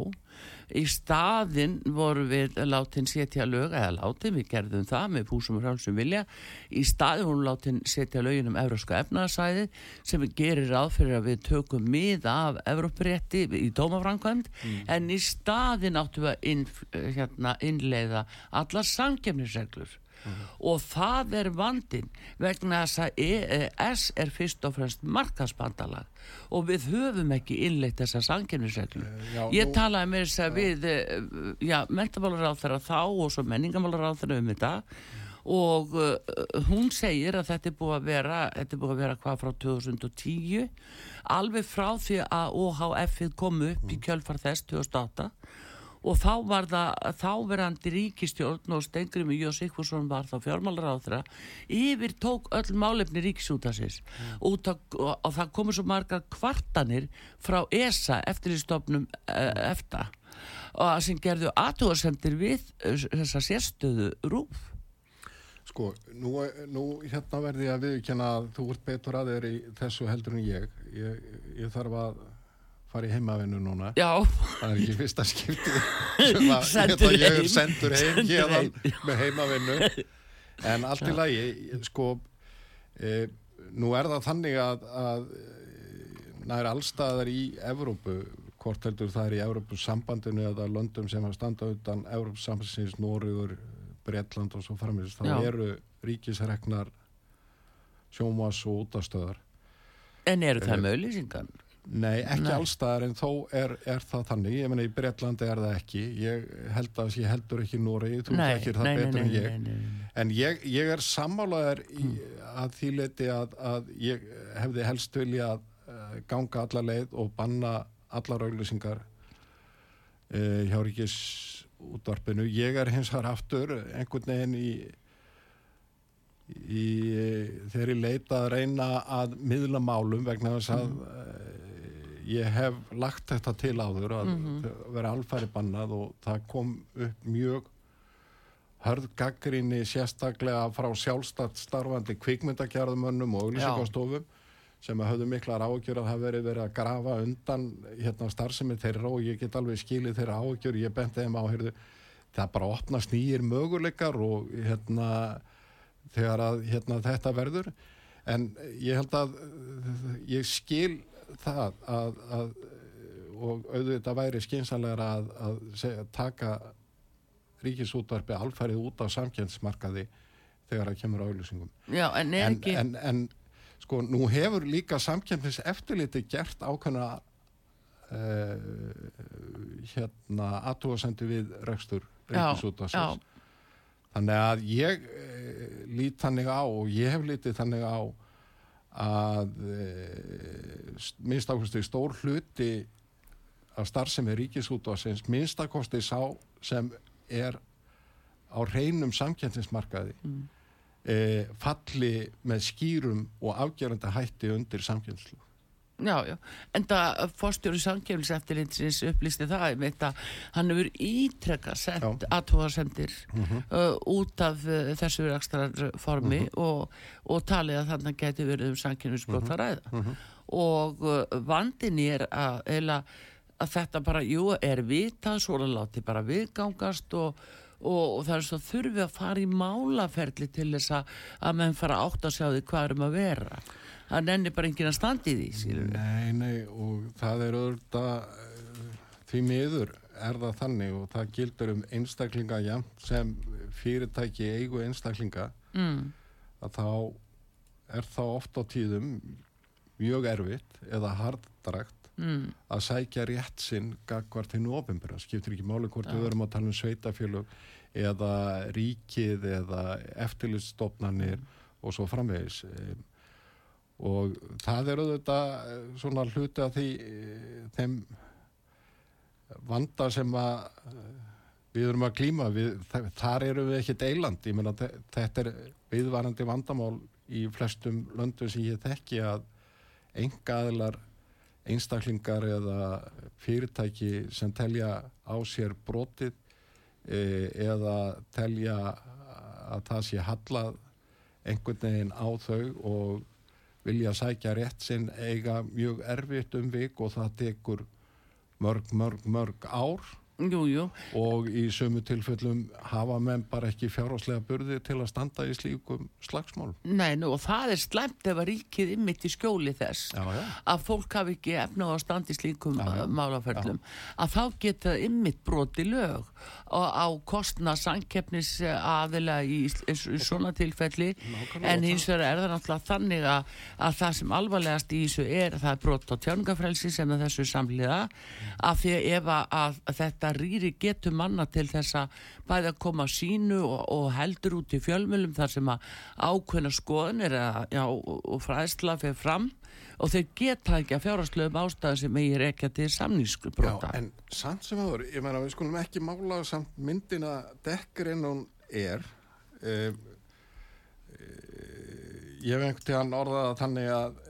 í staðinn voru við látin setja lög, eða látin, við gerðum það með púsum og frálsum vilja. Í staðinn voru látin setja lögin um evróska efnaðsæði sem gerir ráð fyrir að við tökum mið af evróprétti í dómafrankvæmd en í staðinn áttum við að inn, hérna, innleiða allar samkefnisreglur og það er vandin vegna þess að EES er fyrst og fremst markasbandalag og við höfum ekki innleitt þessa sangjörnisreglu. já, Ég talaði með þess að við, eh, já, mentamálaráð þeirra þá og svo menningamálaráð þeirra um þetta. Og hún segir að þetta er búið að vera, þetta er búið að vera hvað frá 2010 alveg frá því að OHF-ið kom upp í kjölfar þess 2008 og þá var það þáverandi ríkistjórn og Stengrim Jó Sigfússon var þá fjármálaráð þeirra yfir tók öll málefni ríkisútasins út af, og, og það komu svo margar kvartanir frá ESA eftir í stofnum uh, EFTA og sem gerðu aðtúarsendir við uh, þessa sérstöðu rúf Sko, nú, nú hérna verði ég að viðkjanna að þú ert betur að þér í þessu heldur en ég. Ég, ég þarf að fara í heimavinnu núna. Já, Það er ekki fyrsta skipti Sendur hérna, ég er heim. sendur heim Sendur hérðan heim. með heimavinnu. En allt í lagi, sko, e, nú er það þannig að, að nær allstaðar í Evrópu, hvort heldur það er í Evrópu sambandinu eða löndum sem að standa utan Evrópu sambandsins, Nóriður, Bretland og svo framins, þá Já. eru ríkisreknar sjómas og útastöðar. en eru það með auðlýsingan? Nei, ekki Nei. allstaðar en þó er, er það þannig, ég meina í Bretlandi er það ekki, ég held að ég heldur ekki Núri, þú þekkir það betur en ég nei, nei. en ég, ég er sammálaðar í, að því leiti að, að ég hefði helst vilja að uh, ganga alla leið og banna allar auglýsingar uh, hjá ríkis útvarpinu, ég er hins vegar aftur einhvern veginn í í þeirri leita að reyna að miðla málum vegna þess að mm. Ég hef lagt þetta til áður að vera alfæri bannað og það kom upp mjög hörð gaggrinni sérstaklega frá sjálfstætt starfandi kvikmyndakjarðumönnum og auglýsingastofum sem að höfðu miklar ágjör að það verið verið að grafa undan hérna starfsemi þeirra og ég get alveg skilið þeirra ágjör, ég benti þeim áhyrðu. Það bara opnast nýjir möguleikar og hérna þegar að hérna, þetta verður. En ég held að ég skil það að, að og auðvitað væri skynsanlegra að, að segja, taka ríkisútvarpi alfærið út á samkjensmarkaði þegar það kemur á auðlýsingum. Já, en er En, ekki... en, en sko, nú hefur líka samkjensmis eftirliti gert ákveðna uh, hérna aðtúasendi við rekstur Já, ríkisútvarsins. Þannig að ég e, lít þannig á og ég hef litið þannig á að e, minnst ákvæmstu stór hluti af starfsemi ríkisútvarsins minnst ákvæmstu sá sem er á hreinum samkjöntinsmarkaði mm. e, falli með skýrum og afgerandi hætti undir samkjöntinslu. Já, já, en það fórstjóri samkjöfliseftirlitsins upplýsti það að hann hefur ítrekka sendt aðtóðarsendir uh, út af uh, þessu rekstrarformi og, og talið að þannig geti verið um samkjöflisbrot að ræða. Og uh, vandin er að, að þetta bara, jú, er vitað, svona láti bara viðgangast og, og, og það er svo þurfi að fara í málaferli til þess að, að menn fara átt að sjá því hvað erum að vera það nenni bara enginn að standi því skilur. Nei, nei, og það er auðvitað eh, því miður er það þannig og það gildur um einstaklinga jæmt sem fyrirtæki eigu einstaklinga mm. að þá er þá oft á tíðum mjög erfitt eða harddragt Mm. að sækja rétt sinn gagvart hinn ofinbæra, skiptir ekki máli hvort við verum að tala um sveitafjölug eða ríkið eða eftirliststofnanir og svo framvegis. Og það er auðvitað eh, svona hluti af því eh, þeim vanda sem að eh, við erum að klíma við, þa- þar erum við ekki deiland ég meina þe- þetta er viðvarandi vandamál í flestum löndum sem ég þekki að enga aðilar einstaklingar eða fyrirtæki sem telja á sér brotið e, eða telja að það sé hallað einhvern veginn á þau og vilja sækja rétt sinn eiga mjög erfitt um vik og það tekur mörg, mörg, mörg ár Jú, jú, og í sömu tilfellum hafa menn bara ekki fjárháslega burði til að standa í slíkum slagsmál. nei, nú, og það er slæmt ef að ríkið ymmit í skjóli þess Já, já. að fólk hafi ekki efna á að standa í slíkum Já, uh, málaferlum. Að þá geta ymmit broti lög á kostna sankefnis aðila í, í, í svona tilfelli. Nákvæmlega, en hins vegar er það náttúrulega þannig að, að það sem alvarlegast í þessu er það er brot á tjáningafrelsi sem er þessu samliða af því ef að, að þetta rýri getur manna til þess að bæði að koma sínu og, og heldur út í fjölmjölum þar sem að ákveðna skoðunir og, fræðsla fyrir fram og þeir geta ekki að fjárhastlegum ástæðu sem eigir ekki til samningsbrota. Já, en samt sem aður, ég meina við skulum ekki mála samt myndina dekkar en hún er e, e, ég hef einhvern tíðan orðað þannig að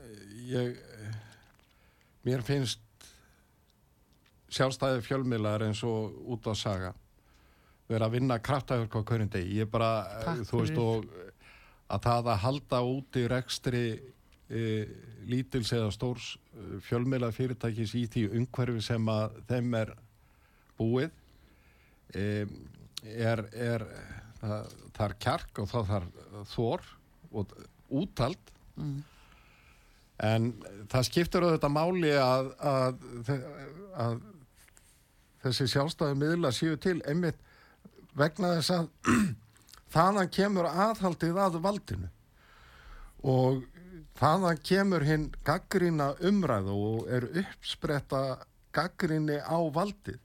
ég mér finnst sjálfstæði fjölmiðlar eins og út á saga vera að vinna kraftahjálp á hverjum degi. Ég bara, Takk þú veist og að það að halda út í rekstri e, lítils eða stórs e, fjölmiðla fyrirtækis í því umhverfi sem að þeim er búið e, er, er það, það er kjark og það þarf þor og úttald Mm. en það skiptir auðvitað máli að, að, að þessi sjálfstæði miðla séu til einmitt vegna þess að þaðan kemur aðhaldið að valdinu. Og þaðan kemur hinn gaggrína umræðu og er uppspretta gaggríni á valdið.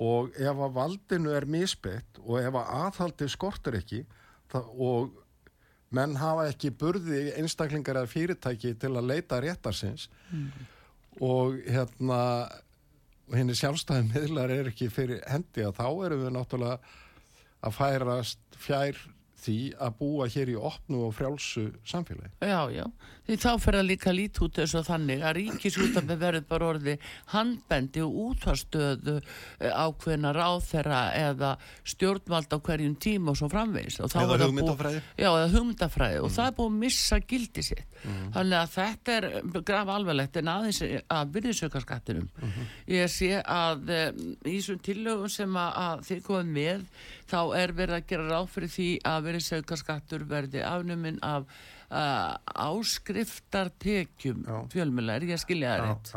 Og ef að valdinu er misbett og ef að aðhaldið skortur ekki og menn hafa ekki burði einstaklingar eða fyrirtæki til að leita réttarsins og hérna og henni sjálfstæði miðlar er ekki fyrir hendi að þá erum við náttúrulega að færast fjær því að búa hér í opnu og frjálsu samfélagi. Já, já, því þá fer það líka lít út eins og þannig að ríkisútafi verður bara orði handbendi og útvarstöðu ákveðna ráþera eða stjórnvald á hverjum tíma og svo þá Eða hugmyndafræði. Já, eða hugmyndafræði og það er búið að missa gildi sitt. Þannig að þetta er graf alvarlegt en aðeins að virðisaukarskattinum. Ég sé að um, í þessum tillögum sem að, þið komum með þá er verið að gera ráð fyrir því að virðisaukarskattur verði afnuminn af uh, áskriftartekjum Já. fjölmjöla, er ég skilja það rétt?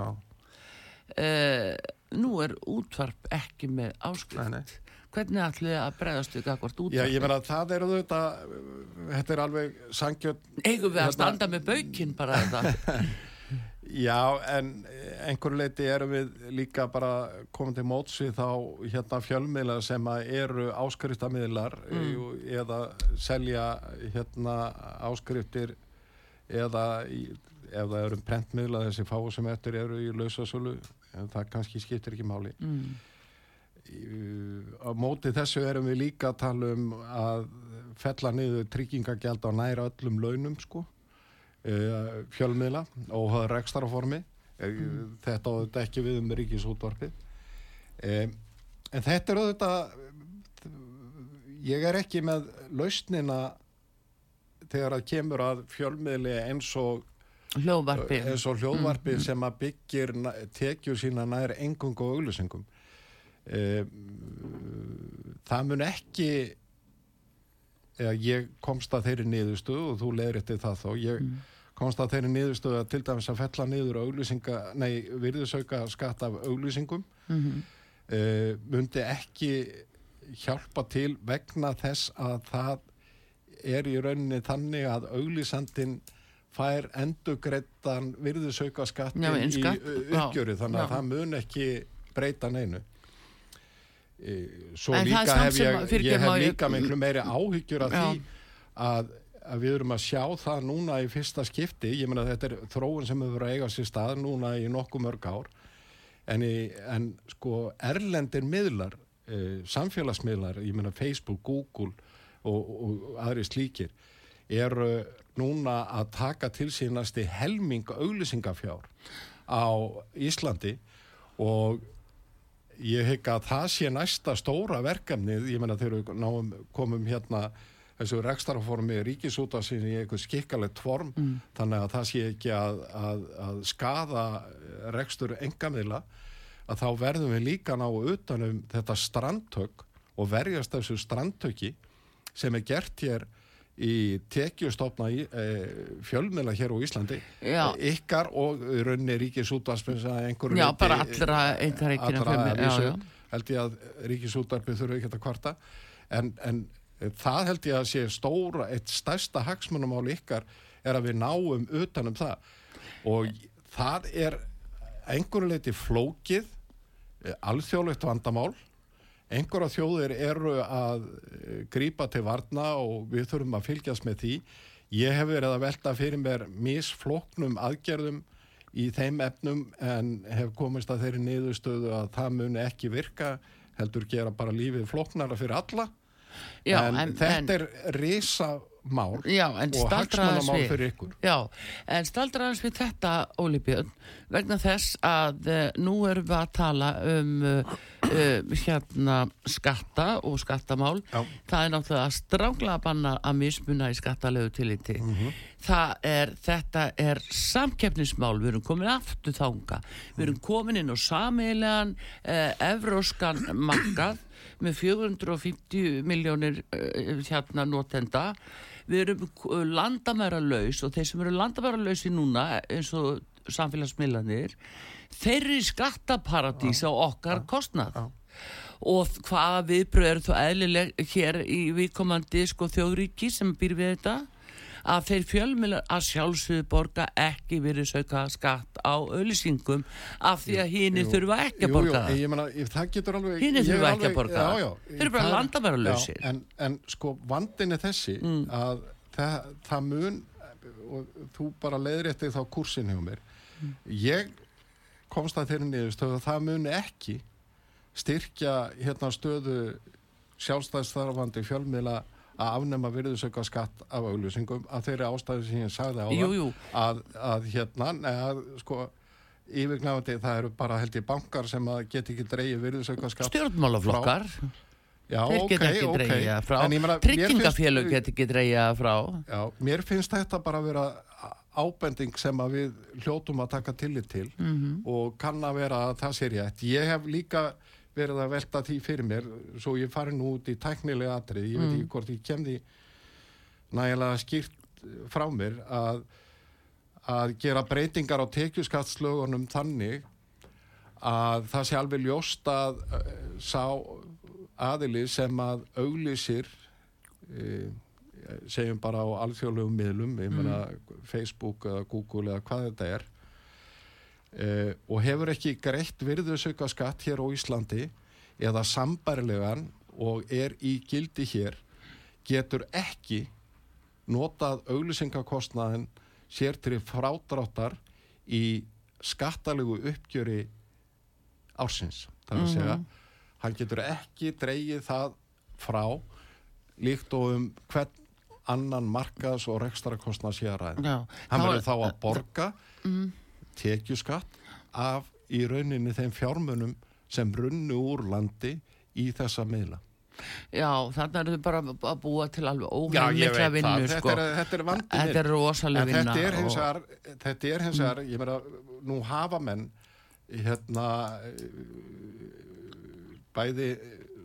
Uh, nú er útvarp ekki með áskrift. Nei, nei. Hvernig þið að bregðast við gagvart útvarp? Já, ég meina að það er auðvitað, þetta er alveg sangjörn. Eigum við að Hérna- standa með baukinn bara þetta? Já, en einhverju leiti erum við líka bara komið til móts við þá hérna fjölmiðla sem eru áskriftamíðlar mm. eða selja hérna áskriftir eða ef það eru prentmiðla þessi fáu sem eftir eru í lausasölu en það kannski skiptir ekki máli. Mm. Á móti þessu erum við líka að tala um að fella niður tryggingagjald á næra öllum launum sko fjölmiðla og er rekstaraformi mm. þetta á þetta ekki við um ríkisútvarpið um, en þetta er auðvitað ég er ekki með lausnina þegar að kemur að fjölmiðli eins og Hljóðvarpi. eins og hljóðvarpi sem að byggir tekjur sína nær engung og auglýsingum það mun ekki eða ég komst að þeirri niðurstöðu og þú leiðir eftir það þó ég komst að þeirri niðurstöðu að til dæmis að fella niður auglýsinga, nei, virðisauka skatt af auglýsingum Mhm. uh, myndi ekki hjálpa til vegna þess að það er í rauninni þannig að auglýsandin fær endugreittan virðisauka skattin Já, í Já, uppgjöru þannig að já. það mun ekki breyta neinu Eh, svo En líka hef ég, að- ég hef líka miklu meiri áhyggjur af því að, að við erum að sjá það núna í fyrsta skipti, ég meina þetta er þróun sem hefur verið að eiga sér stað núna í nokkuð mörg ár. En, í, en sko erlendir miðlar eh, samfélagsmiðlar, ég meina Facebook, Google og, og aðri slíkir eru núna að taka til sínasti helming auglýsingafjár á Íslandi. Og ég hygg að það sé næsta stóra verkefnið, ég meina þegar við komum hérna þessu rekstaraformi ríkisútasinn í eitthvað skikkalegt form, þannig að það sé ekki að, að, að skada rekstur engamila, að þá verðum við líka ná utanum þetta strandtök og verjast þessu strandtöki sem er gert hér í tekjustofna í, e, fjölmiðla hér á Íslandi Já. ykkar og í rauninni ríkisútvarpins að einhverju Já, bara allra einkareikina allra fjölmiðla, að já, vísu, já. held ég að ríkisútvarpið þurfi ekki að kvarta en, en það held ég að sé stóra, eitt stærsta hagsmunumál ykkar er að við náum utanum það. Og það er einhverju leiti flókið eh, alþjóðlegt vandamál. Einhverja þjóðir eru að eh, grípa til varna og við þurfum að fylgjast með því. Ég hef verið að velta fyrir mér misflóknum aðgerðum í þeim efnum en hef komist að þeirri niðurstöðu að það muni ekki virka heldur gera bara lífið flóknara fyrir alla Já, en, en- þetta en- er risamál Já, og við. fyrir ykkur Já, en staldra aðeins við þetta, Óli Björn, vegna þess að uh, nú erum við að tala um uh, uh, hérna skatta og skattamál. Já. Það er náttúrulega stránglega að banna að mismuna í skattalegu tilliti. Það er, þetta er samkeppnismál, við erum komin aftur þanga. Við erum komin inn á samilegan evróskan makkað með 450 miljónir uh, hérna notenda. Við erum landamæra laus og þeir sem eru landamæra lausi núna eins og samfélagsmiðlanir þeir eru í skattaparadís á okkar kostnað. Og hvaða viðbröð eru þó eðlileg hér í viðkomandi sko þjóðríki sem býr við þetta að þeir fjölmiðlar að sjálfsögðu borga ekki verið sauka skatt á auðlýsingum af því að Jú, þurfa ekki að jú, borga jú, það getur alveg er þurfa ekki að borga já, já, Þeir eru bara það- landamæralausir. já, en, en sko vandin er þessi Mm. að það, það mun og þú bara leiðir eftir þá kursin hjá mér Mm. ég komst að þeirri niðurstöðu að það mun ekki styrkja hérna stöðu sjálfstæðstarfandi fjölmiðla að afnema virðusauka skatt af auglýsingum að þeirri ástæðu sem ég sagði á Jú, jú. að, að hérna að sko yfirgnafandi það eru bara held ég bankar sem að get ekki dreigið virðusauka skatt Stjórnmálaflokkar, Já, þeir ok, geta ekki ok. dreigja frá, finnst- geta ekki dreigja frá. Já, mér finnst þetta bara að vera ábending sem að við hljótum að taka tillit til Mhm. og kann að vera að það sé rétt. Ég hef líka verið að velta því fyrir mér svo ég fari nú út í tæknilega atrið ég veit Mm. ekki hvort ég kem því nægilega skýrt frá mér að, að gera breytingar á tekjuskattslögunum þannig að það sé alveg ljóst að uh, sá aðili sem að auglýsir uh, segjum bara á alþjóðlegum miðlum, ég meina Facebook eða Google eða hvað þetta er uh, og hefur ekki greitt virðusauka skatt hér á Íslandi eða sambarilegan og er í gildi hér getur ekki notað auglýsingakostnaðin sér til frádráttar í skattalegu uppgjöri ársins. Það er að segja, hann getur ekki dreigið það frá líkt og um hvern annan markaðs og rekstarakostnað sé að ræða. Já, Hann verður þá að borga tekjuskatt af í rauninni þeim fjármunum sem runnu úr landi í þessa miðla. Já, þannig er þau bara að búa til alveg óheimlikla vinnu, það. sko. Þetta er, þetta er vandi Þetta er rosaleg En vinna. þetta er hins vegar, þetta er hins vegar, ég meina, nú hafa menn hérna bæði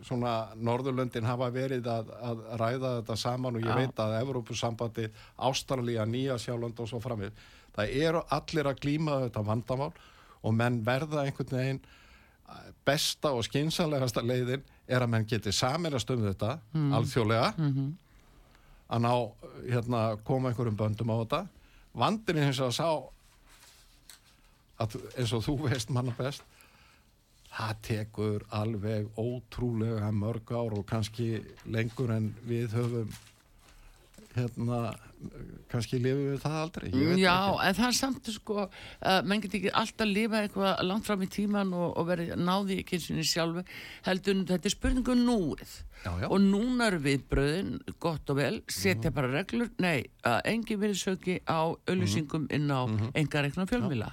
svona Norðurlöndin hafa verið að, að ræða þetta saman og ég Já. veit að Evrópusambandi, Ástralía, Nýja Sjálfland og svo framið. Það eru allir að glíma þetta vandamál og menn verða einhvern veginn eh, besta og skynsanlegasta leiðin er að menn geti saminast um þetta alþjóðlega. Að ná hérna koma einhverjum böndum á þetta. Vandin er hins vegar sá að eins og þú veist manna best það tekur alveg ótrúlega mörg ár og kannski lengur en við höfum hérna kannski lifum við það aldrei Já, ekki. en það er samt sko, uh, menn getur ekki alltaf lifa eitthvað langt fram í tíman og, og verið náði ekki eins og sjálfu heldur þetta er spurningu núið. Já, já. og núna eru við bröðin gott og vel, setja bara reglur nei, uh, engin verið söki á auðlýsingum inn á mm engareikna fjölmila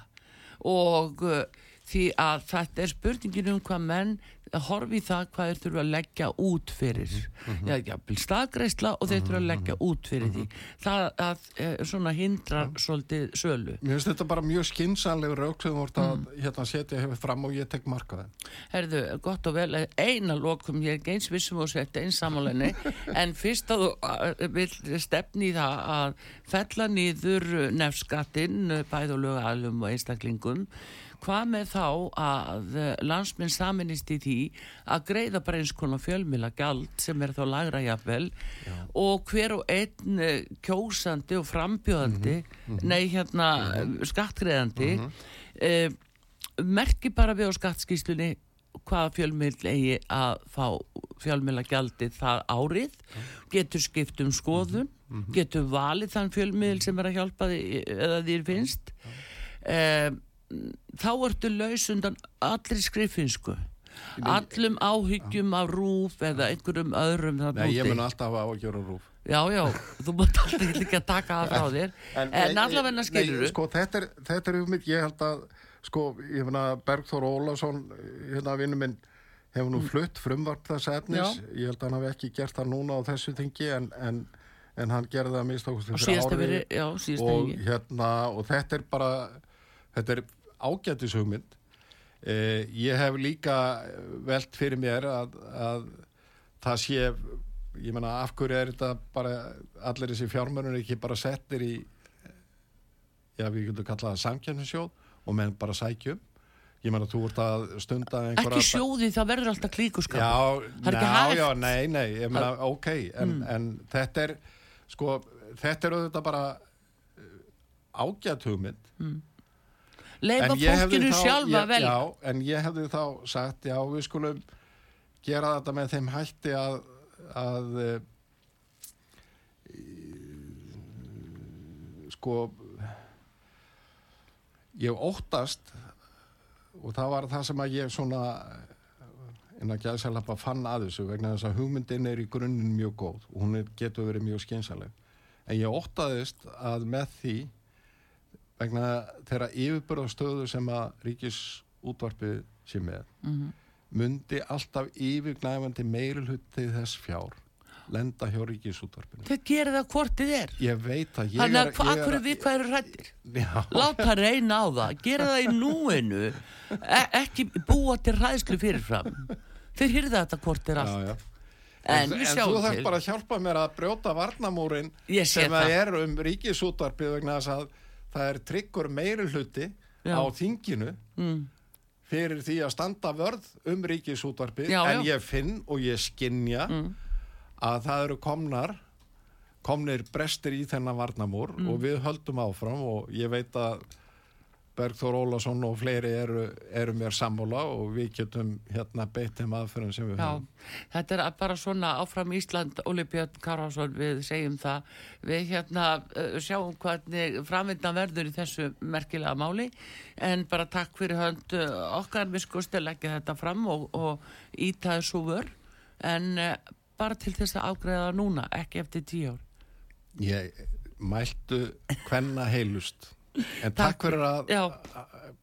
og uh, því að þetta er spurningin um hvað menn horfi í það hvað þeir þurfa að leggja út fyrir. Já, já, staðgreisla og þeir þurfa að leggja út fyrir því. það að, uh, svona hindrar svolítið sölu. Mér finnst þetta bara mjög skynsanlegur rauk sem þú vart að Mm. hérna, setja hefur fram og ég tek markaði. Herðu, gott og vel, eina lokum, ég er eins vissum og sett eins samálinni, en fyrst að þú uh, vil stefni í það að fella nýður nefnskattinn, bæð og lögalum og einstaklingum, hvað með þá að landsminn saminist í því að greiða bara eins konar fjölmila gjald sem er þá lagra jafnvel og hver og einn uh, kjósandi og frambjóðandi, nei hérna skattgreðandi, uh, merki bara við á skattskýslunni hvaða fjölmiðl eigi að fá fjölmiðla gjaldið það árið getur skipt um skoðun getur valið þann fjölmiðl sem er að hjálpa því eða þér finnst. Um, þá ertu laus undan allri skrifinsku allum áhyggjum af rúf eða einhverjum öðrum Nei, ég mun alltaf hafa á að gera rúf. já, já, þú mátt alltaf ekki að taka það frá þér en, allavega skilur Nei, sko, þetta er, þetta er hugmynd, ég held að, sko, ég finna Bergþór Ólason, hérna vinnu minn, hefur nú flutt frumvarp þess efnis. Mm. Já. Ég held að hann hafi ekki gert það núna á þessu þingi, en, en, en hann gerði það mist okkur já, síðasta og hérna og þetta er bara þetta er ágætis hugmynd eh, ég hef líka velt fyrir mér að, að það sé ég menna af hverju er þetta bara allir þessi fjármörnur ekki bara settir í já við getum kallað það samkjæmsjóð og menn bara sækjum ég menna þú ert að stunda ekki sjóði, það verður alltaf klíkuskap. Já, ekki já, nei, nei, ég meina, ok, en, en þetta er, sko, þetta er auðvitað bara uh, ágætt hugmynd. Leifa En fólkinu sjálfa vel Já, en ég hefði þá sagt, já, við skulum gera þetta með þeim hætti að, að í- sko, ég óttast og það var það sem að ég svona innan gæðsælapa fann að þessu vegna þess að hugmyndin er í grunninn mjög góð og hún er, getur verið mjög skynsaleg en ég óttaðist að með því vegna þeirra yfirbörðastöðu sem að ríkisútvarpið sé með Mhm. myndi alltaf yfirgnæfandi meirulhutti þess fjár lenda hjá ríkisútvarpinu. Þau gerir það hvort þið er. Ég veit að ég þannig er að hva- af hverju við hvað eru hrættir já, láta reyna á það, gera það í núinu. E ekki búa til hræðslu fyrirfram. Þeir hýrða þetta hvort er já, allt. Já. en, en við þú þarf bara að hjálpa mér að brjóta varnamúrin sem að það. er um ríkisútvarpið vegna þess að það er tryggur meirulhutti Já. á þinginu mm. fyrir því að standa vörð um ríkisútvarpið Já, en ég finn og ég skinja Mm. að það eru komnar komnir brestir í þennan varnamúr Mm. og við höldum áfram og ég veit að Bergþór Ólason og fleiri eru, eru mér sammála og við getum hérna beitt þeim aðferðum sem við Já, höfum. þetta er bara svona áfram Ísland, Óli Björn Karásson, við segjum það. Við hérna sjáum hvernig framvindan verður í þessu merkilega máli, en bara takk fyrir hönd okkar miskust að leggja þetta fram og, og íta þessu vör, en bara til þess að ágreða núna, ekki eftir tíu ár. Ég mæltu hvenna heilust. En Takk. takk fyrir að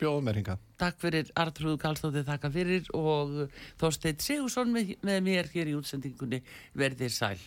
bjóða mér hingað. Takk fyrir Artrúðu Karlsdóttir, þakka fyrir og Þorsteinn Sigursson með, með mér hér í útsendingunni verðir sæl.